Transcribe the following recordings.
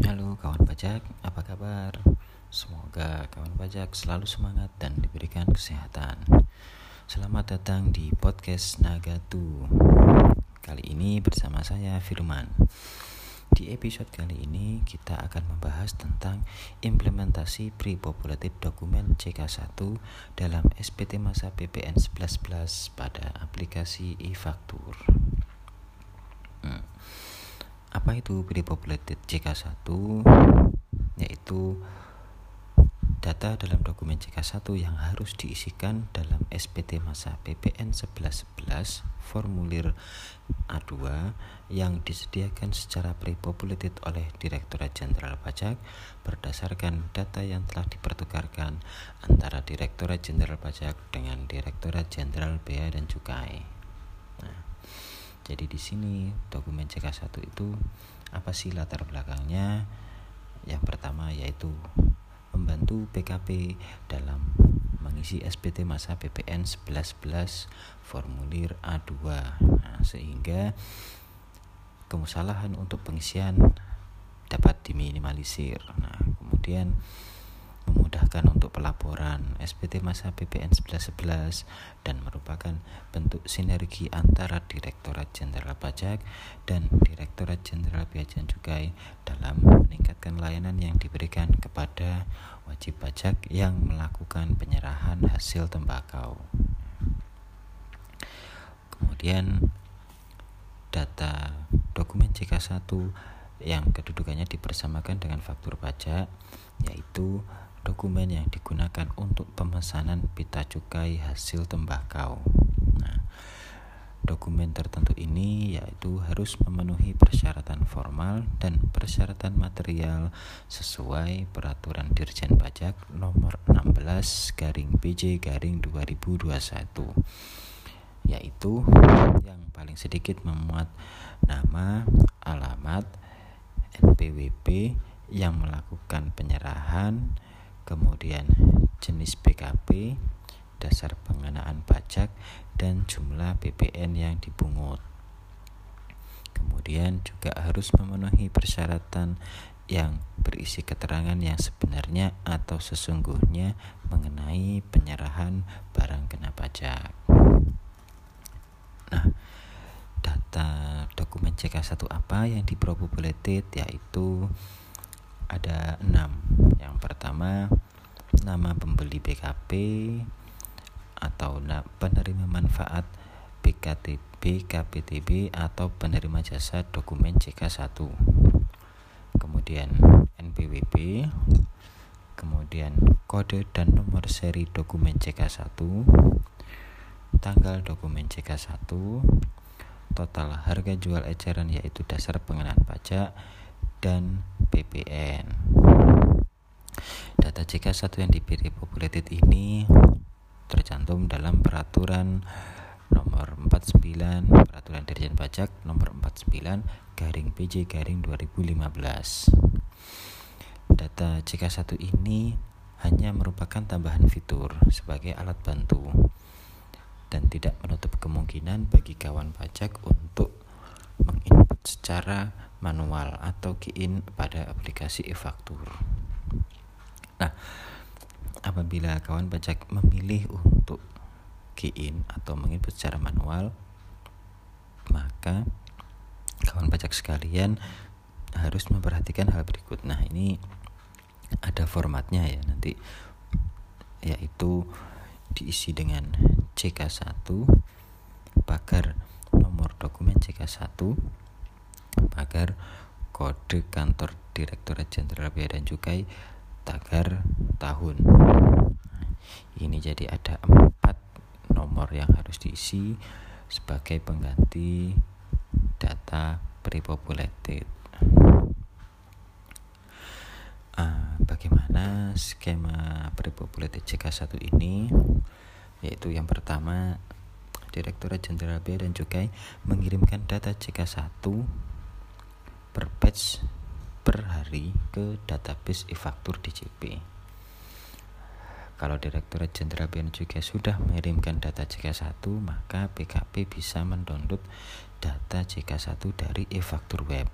Halo kawan pajak, apa kabar? Semoga kawan pajak selalu semangat dan diberikan kesehatan. Selamat datang di podcast Nagatu. Kali ini bersama saya Firman. Di episode kali ini kita akan membahas tentang implementasi pre-populated dokumen CK1 dalam SPT masa PPN 11 pada aplikasi e-faktur. Hmm. Apa itu pre-populated CK1? Yaitu data dalam dokumen CK1 yang harus diisikan dalam SPT masa PPN 1111 formulir A2 yang disediakan secara pre-populated oleh Direktorat Jenderal Pajak berdasarkan data yang telah dipertukarkan antara Direktorat Jenderal Pajak dengan Direktorat Jenderal Bea dan Cukai. Jadi di sini dokumen CK1 itu apa sih latar belakangnya? Yang pertama yaitu membantu PKP dalam mengisi SPT masa PPN 1111 formulir A2 nah, sehingga kemusalahan untuk pengisian dapat diminimalisir. Nah, kemudian memudahkan untuk pelaporan SPT masa PPN 1111 dan merupakan bentuk sinergi antara Direktorat Jenderal Pajak dan Direktorat Jenderal Bea dan Cukai dalam meningkatkan layanan yang diberikan kepada wajib pajak yang melakukan penyerahan hasil tembakau. Kemudian data dokumen CK1 yang kedudukannya dipersamakan dengan faktur pajak yaitu dokumen yang digunakan untuk pemesanan pita cukai hasil tembakau. Nah, dokumen tertentu ini yaitu harus memenuhi persyaratan formal dan persyaratan material sesuai peraturan Dirjen Pajak nomor 16 garing PJ garing 2021 yaitu yang paling sedikit memuat nama, alamat, NPWP yang melakukan penyerahan, kemudian jenis PKP, dasar pengenaan pajak, dan jumlah PPN yang dipungut. Kemudian juga harus memenuhi persyaratan yang berisi keterangan yang sebenarnya atau sesungguhnya mengenai penyerahan barang kena pajak. Nah, data dokumen CK1 apa yang diprobabilited yaitu ada enam. Yang pertama nama pembeli BKP atau penerima manfaat BKTB, KPTB atau penerima jasa dokumen CK1. Kemudian NPWP, kemudian kode dan nomor seri dokumen CK1, tanggal dokumen CK1, total harga jual eceran yaitu dasar pengenaan pajak dan PPN. Data CK1 yang dipilih populated ini tercantum dalam peraturan nomor 49 peraturan Dirjen Pajak nomor 49 garing PJ garing 2015. Data CK1 ini hanya merupakan tambahan fitur sebagai alat bantu dan tidak menutup kemungkinan bagi kawan pajak untuk menginput secara manual atau key in pada aplikasi e-faktur. Nah, apabila kawan pajak memilih untuk key in atau menginput secara manual, maka kawan pajak sekalian harus memperhatikan hal berikut. Nah, ini ada formatnya ya nanti yaitu diisi dengan CK1 pagar nomor dokumen CK1 pagar kode kantor Direktorat Jenderal Bea dan Cukai tagar tahun. Ini jadi ada empat nomor yang harus diisi sebagai pengganti data pre-populated. Uh, bagaimana skema pre-populated CK1 ini? Yaitu yang pertama Direktorat Jenderal Bea dan Cukai mengirimkan data CK1 per batch per hari ke database e-faktur DJP. Kalau Direktorat Jenderal Bea Cukai sudah mengirimkan data CK1, maka PKP bisa mendownload data CK1 dari e-faktur web.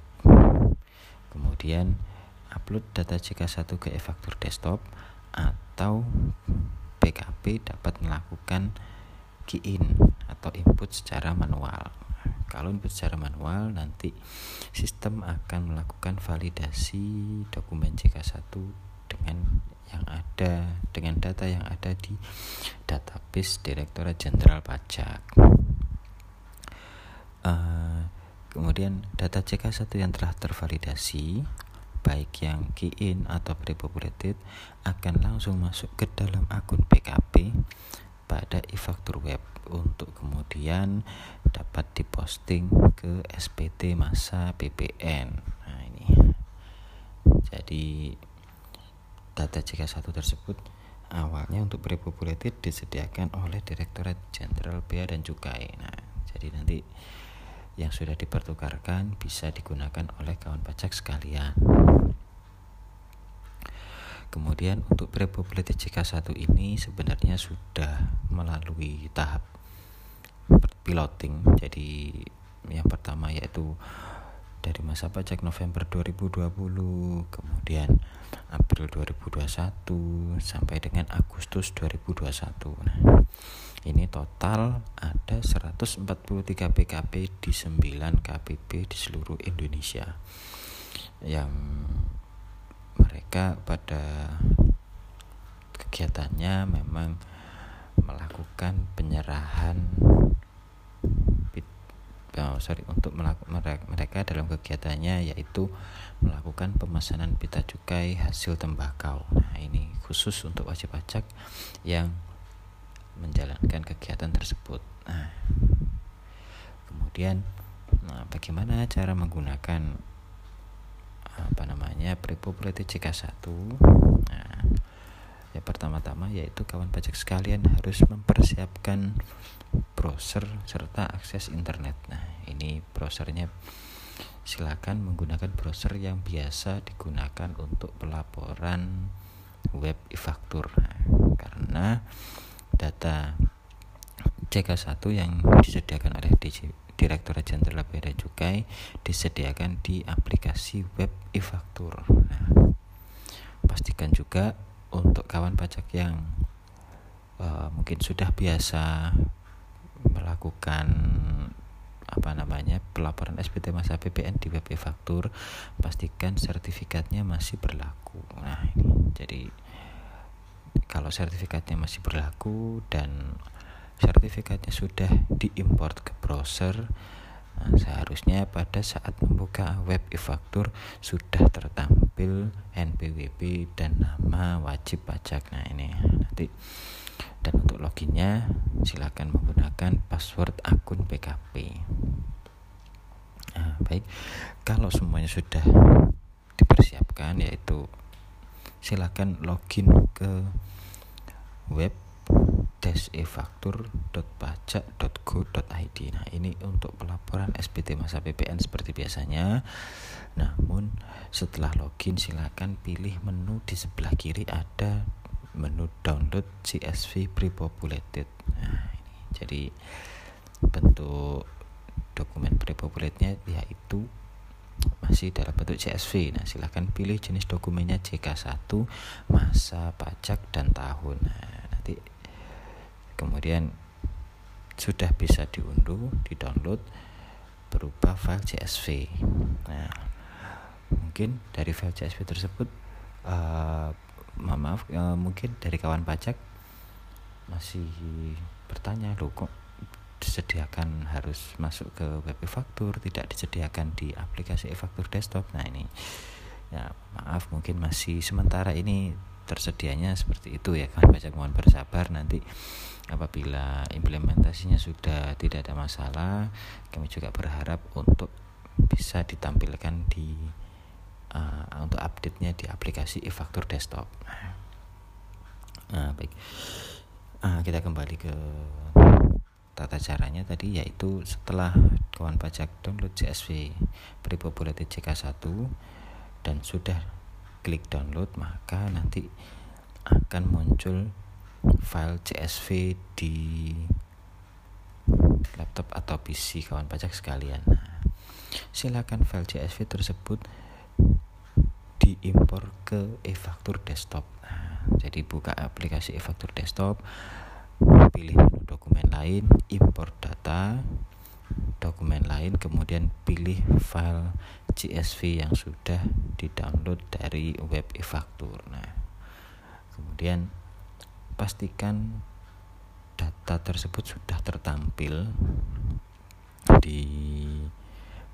Kemudian upload data CK1 ke e-faktur desktop atau PKP dapat melakukan key in atau input secara manual. Kalau input secara manual nanti sistem akan melakukan validasi dokumen CK1 dengan yang ada dengan data yang ada di database Direktorat Jenderal Pajak. Uh, kemudian data CK1 yang telah tervalidasi baik yang key in atau pre-populated akan langsung masuk ke dalam akun PKP pada e-faktur web untuk kemudian dapat diposting ke SPT masa PPN. Nah, ini. Jadi data CK1 tersebut awalnya untuk pre-populated disediakan oleh Direktorat Jenderal Bea dan Cukai. Nah, jadi nanti yang sudah dipertukarkan bisa digunakan oleh kawan pajak sekalian. Kemudian untuk pre-populated CK1 ini sebenarnya sudah melalui tahap piloting. Jadi yang pertama yaitu dari masa pajak November 2020, kemudian April 2021 sampai dengan Agustus 2021. Nah, ini total ada 143 PKP di 9 KPP di seluruh Indonesia. Yang mereka pada kegiatannya memang melakukan penyerahan oh, sorry untuk mereka dalam kegiatannya yaitu melakukan pemesanan pita cukai hasil tembakau. Nah, ini khusus untuk wajib pajak yang menjalankan kegiatan tersebut. Nah, kemudian nah, bagaimana cara menggunakan apa namanya pre-populated CK1 nah, ya pertama-tama yaitu kawan pajak sekalian harus mempersiapkan browser serta akses internet. Nah ini browsernya. Silakan menggunakan browser yang biasa digunakan untuk pelaporan web e-faktur. Nah, karena data CK1 yang disediakan oleh DJ Direktorat Jenderal Bea Cukai disediakan di aplikasi web e-faktur. Nah, pastikan juga untuk kawan pajak yang uh, mungkin sudah biasa melakukan apa namanya pelaporan SPT masa PPN di web e-faktur pastikan sertifikatnya masih berlaku nah jadi kalau sertifikatnya masih berlaku dan sertifikatnya sudah diimport ke browser Nah, seharusnya pada saat membuka web e-faktur sudah tertampil NPWP dan nama wajib pajak. Nah, ini nanti dan untuk loginnya silakan menggunakan password akun PKP. Nah, baik. Kalau semuanya sudah dipersiapkan yaitu silakan login ke web e-faktur.pajak.go.id Nah ini untuk pelaporan SPT masa PPN seperti biasanya Namun setelah login silakan pilih menu di sebelah kiri ada menu download CSV pre-populated Nah ini jadi bentuk dokumen pre-populate-nya yaitu masih dalam bentuk CSV. Nah, silahkan pilih jenis dokumennya CK1, masa pajak dan tahun. Nah, nanti kemudian sudah bisa diunduh, di-download berupa file CSV. Nah, mungkin dari file CSV tersebut uh, maaf uh, mungkin dari kawan pajak masih bertanya loh kok disediakan harus masuk ke web e-faktur tidak disediakan di aplikasi e-faktur desktop nah ini ya maaf mungkin masih sementara ini tersedianya seperti itu ya kan pajak mohon bersabar nanti apabila implementasinya sudah tidak ada masalah kami juga berharap untuk bisa ditampilkan di uh, untuk update-nya di aplikasi e-faktur desktop. Nah baik. Uh, kita kembali ke tata caranya tadi yaitu setelah kawan pajak download CSV pre-populated CK1 dan sudah klik download maka nanti akan muncul file CSV di laptop atau PC kawan pajak sekalian. Silakan file CSV tersebut diimpor ke e-faktur desktop nah, jadi buka aplikasi e-faktur desktop pilih menu dokumen lain impor data dokumen lain kemudian pilih file CSV yang sudah didownload dari web e-faktur. Nah kemudian pastikan data tersebut sudah tertampil di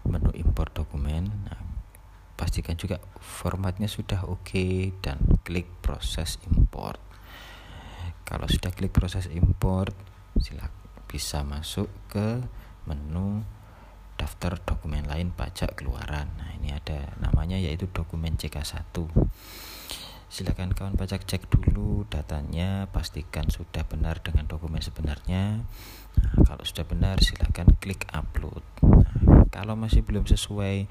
menu impor dokumen. Nah, pastikan juga formatnya sudah oke okay, dan klik proses import. Kalau sudah klik proses import silakan bisa masuk ke menu daftar dokumen lain pajak keluaran. Nah ini ada namanya yaitu dokumen CK1 silakan kawan pajak cek dulu datanya pastikan sudah benar dengan dokumen sebenarnya. Nah, kalau sudah benar silakan klik upload. Nah, kalau masih belum sesuai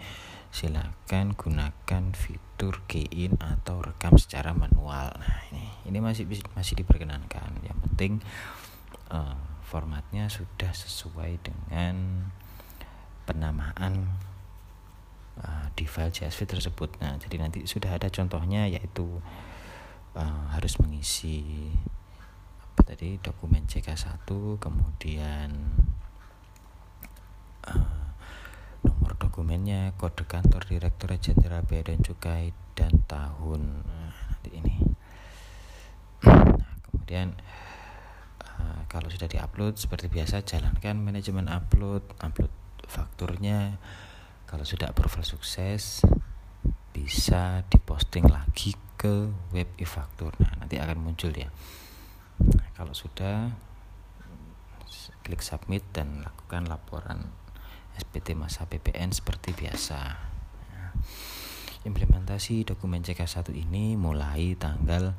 silakan gunakan fitur key in atau rekam secara manual. Nah ini ini masih masih diperkenankan. Yang penting uh, formatnya sudah sesuai dengan penamaan uh, di file CSV tersebut nah jadi nanti sudah ada contohnya yaitu uh, harus mengisi apa tadi dokumen CK1 kemudian uh, nomor dokumennya, kode kantor Direktur Jenderal Bea dan Cukai dan tahun nah, nanti ini. Nah, kemudian kalau sudah diupload seperti biasa jalankan manajemen upload, upload fakturnya. Kalau sudah approval sukses bisa diposting lagi ke web e-faktur. Nah, nanti akan muncul ya. Nah, kalau sudah klik submit dan lakukan laporan SPT masa PPN seperti biasa. Ya. Implementasi dokumen CK1 ini mulai tanggal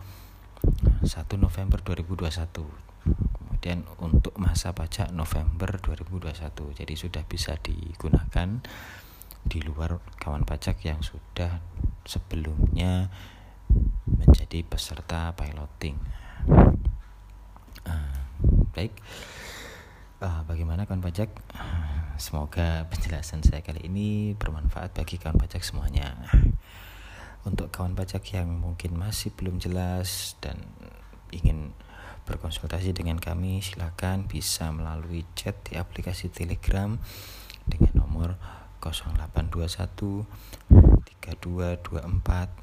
1 November 2021. Kemudian untuk masa pajak November 2021. Jadi sudah bisa digunakan di luar kawan pajak yang sudah sebelumnya menjadi peserta piloting. Uh, baik, uh, bagaimana kawan pajak? Semoga penjelasan saya kali ini bermanfaat bagi kawan pajak semuanya. Untuk kawan pajak yang mungkin masih belum jelas dan ingin berkonsultasi dengan kami, silakan bisa melalui chat di aplikasi Telegram dengan nomor 0821 3224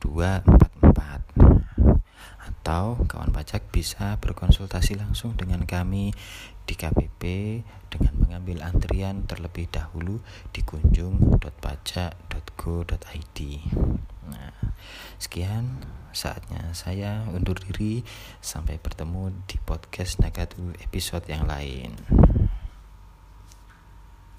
4244 atau kawan pajak bisa berkonsultasi langsung dengan kami di KPP dengan mengambil antrian terlebih dahulu di kunjung.pajak.go.id. Nah, sekian saatnya saya undur diri sampai bertemu di podcast Nagatu episode yang lain.